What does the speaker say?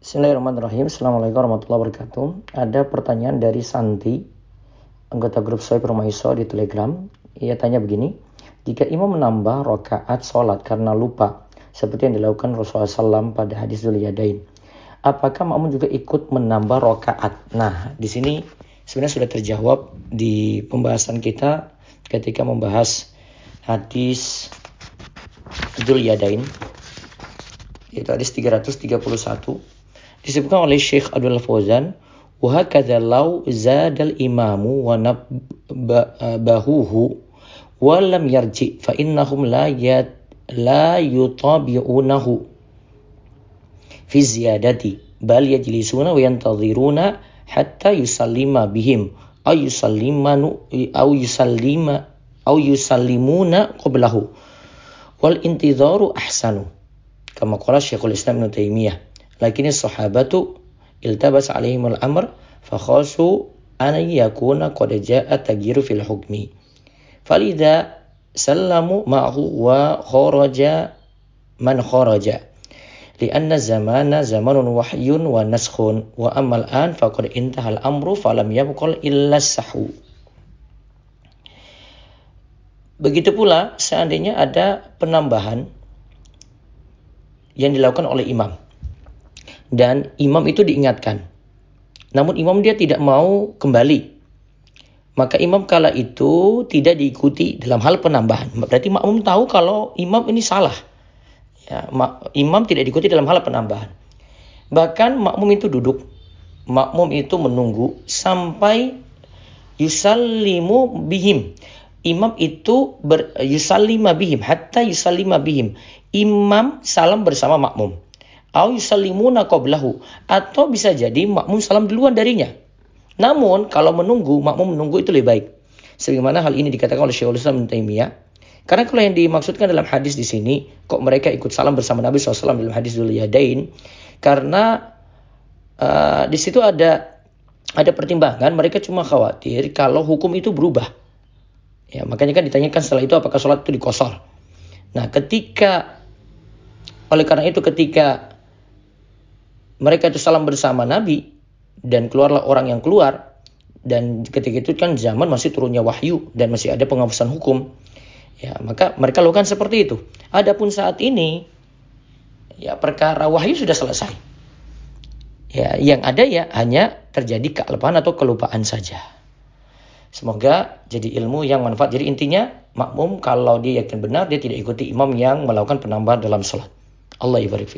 Bismillahirrahmanirrahim. Assalamualaikum warahmatullahi wabarakatuh. Ada pertanyaan dari Santi, anggota grup Soib Rumaiso di Telegram. Ia tanya begini, jika imam menambah rokaat sholat karena lupa, seperti yang dilakukan Rasulullah SAW pada hadis Zuliyadain, apakah makmum juga ikut menambah rokaat? Nah, di sini sebenarnya sudah terjawab di pembahasan kita ketika membahas hadis Zuliyadain itu hadis 331 disebutkan oleh Syekh Abdul Fauzan وهكذا لو زاد الإمام ونبهوه ولم يرجع فإنهم لا لا يطابعونه في الزيادة بل يجلسون وينتظرون حتى يسلم بهم أو يسلمون أو يسلم أو يسلمون قبله والانتظار أحسن كما قال شيخ الإسلام ابن تيمية kama qala Syekhul Islam Ibnu Taimiyah lakin sahabatu iltabas alaihim al-amr fa khasu an yakuna qad jaa tagyiru fil hukmi falidha sallamu ma'hu wa kharaja man kharaja لأن الزمان زمان وحي ونسخ وأما الآن فقد انتهى الأمر فلم يبقى إلا السحو Begitu pula seandainya ada penambahan yang dilakukan oleh imam. Dan imam itu diingatkan. Namun imam dia tidak mau kembali. Maka imam kala itu tidak diikuti dalam hal penambahan. Berarti makmum tahu kalau imam ini salah. Ya, imam tidak diikuti dalam hal penambahan. Bahkan makmum itu duduk. Makmum itu menunggu sampai yusallimu bihim. Imam itu ber, yusallima bihim hatta yusallima bihim imam salam bersama makmum. Au yusallimuna qablahu atau bisa jadi makmum salam duluan darinya. Namun kalau menunggu, makmum menunggu itu lebih baik. Sebagaimana hal ini dikatakan oleh Syekhul Islam Taimiyah. Karena kalau yang dimaksudkan dalam hadis di sini, kok mereka ikut salam bersama Nabi SAW dalam hadis Dhul Yadain? Karena uh, di situ ada ada pertimbangan, mereka cuma khawatir kalau hukum itu berubah. Ya, makanya kan ditanyakan setelah itu apakah sholat itu dikosor. Nah, ketika oleh karena itu ketika mereka itu salam bersama Nabi dan keluarlah orang yang keluar dan ketika itu kan zaman masih turunnya wahyu dan masih ada penghapusan hukum. Ya, maka mereka lakukan seperti itu. Adapun saat ini ya perkara wahyu sudah selesai. Ya, yang ada ya hanya terjadi kealpaan atau kelupaan saja. Semoga jadi ilmu yang manfaat. Jadi intinya makmum kalau dia yakin benar dia tidak ikuti imam yang melakukan penambahan dalam sholat. Allah ibarik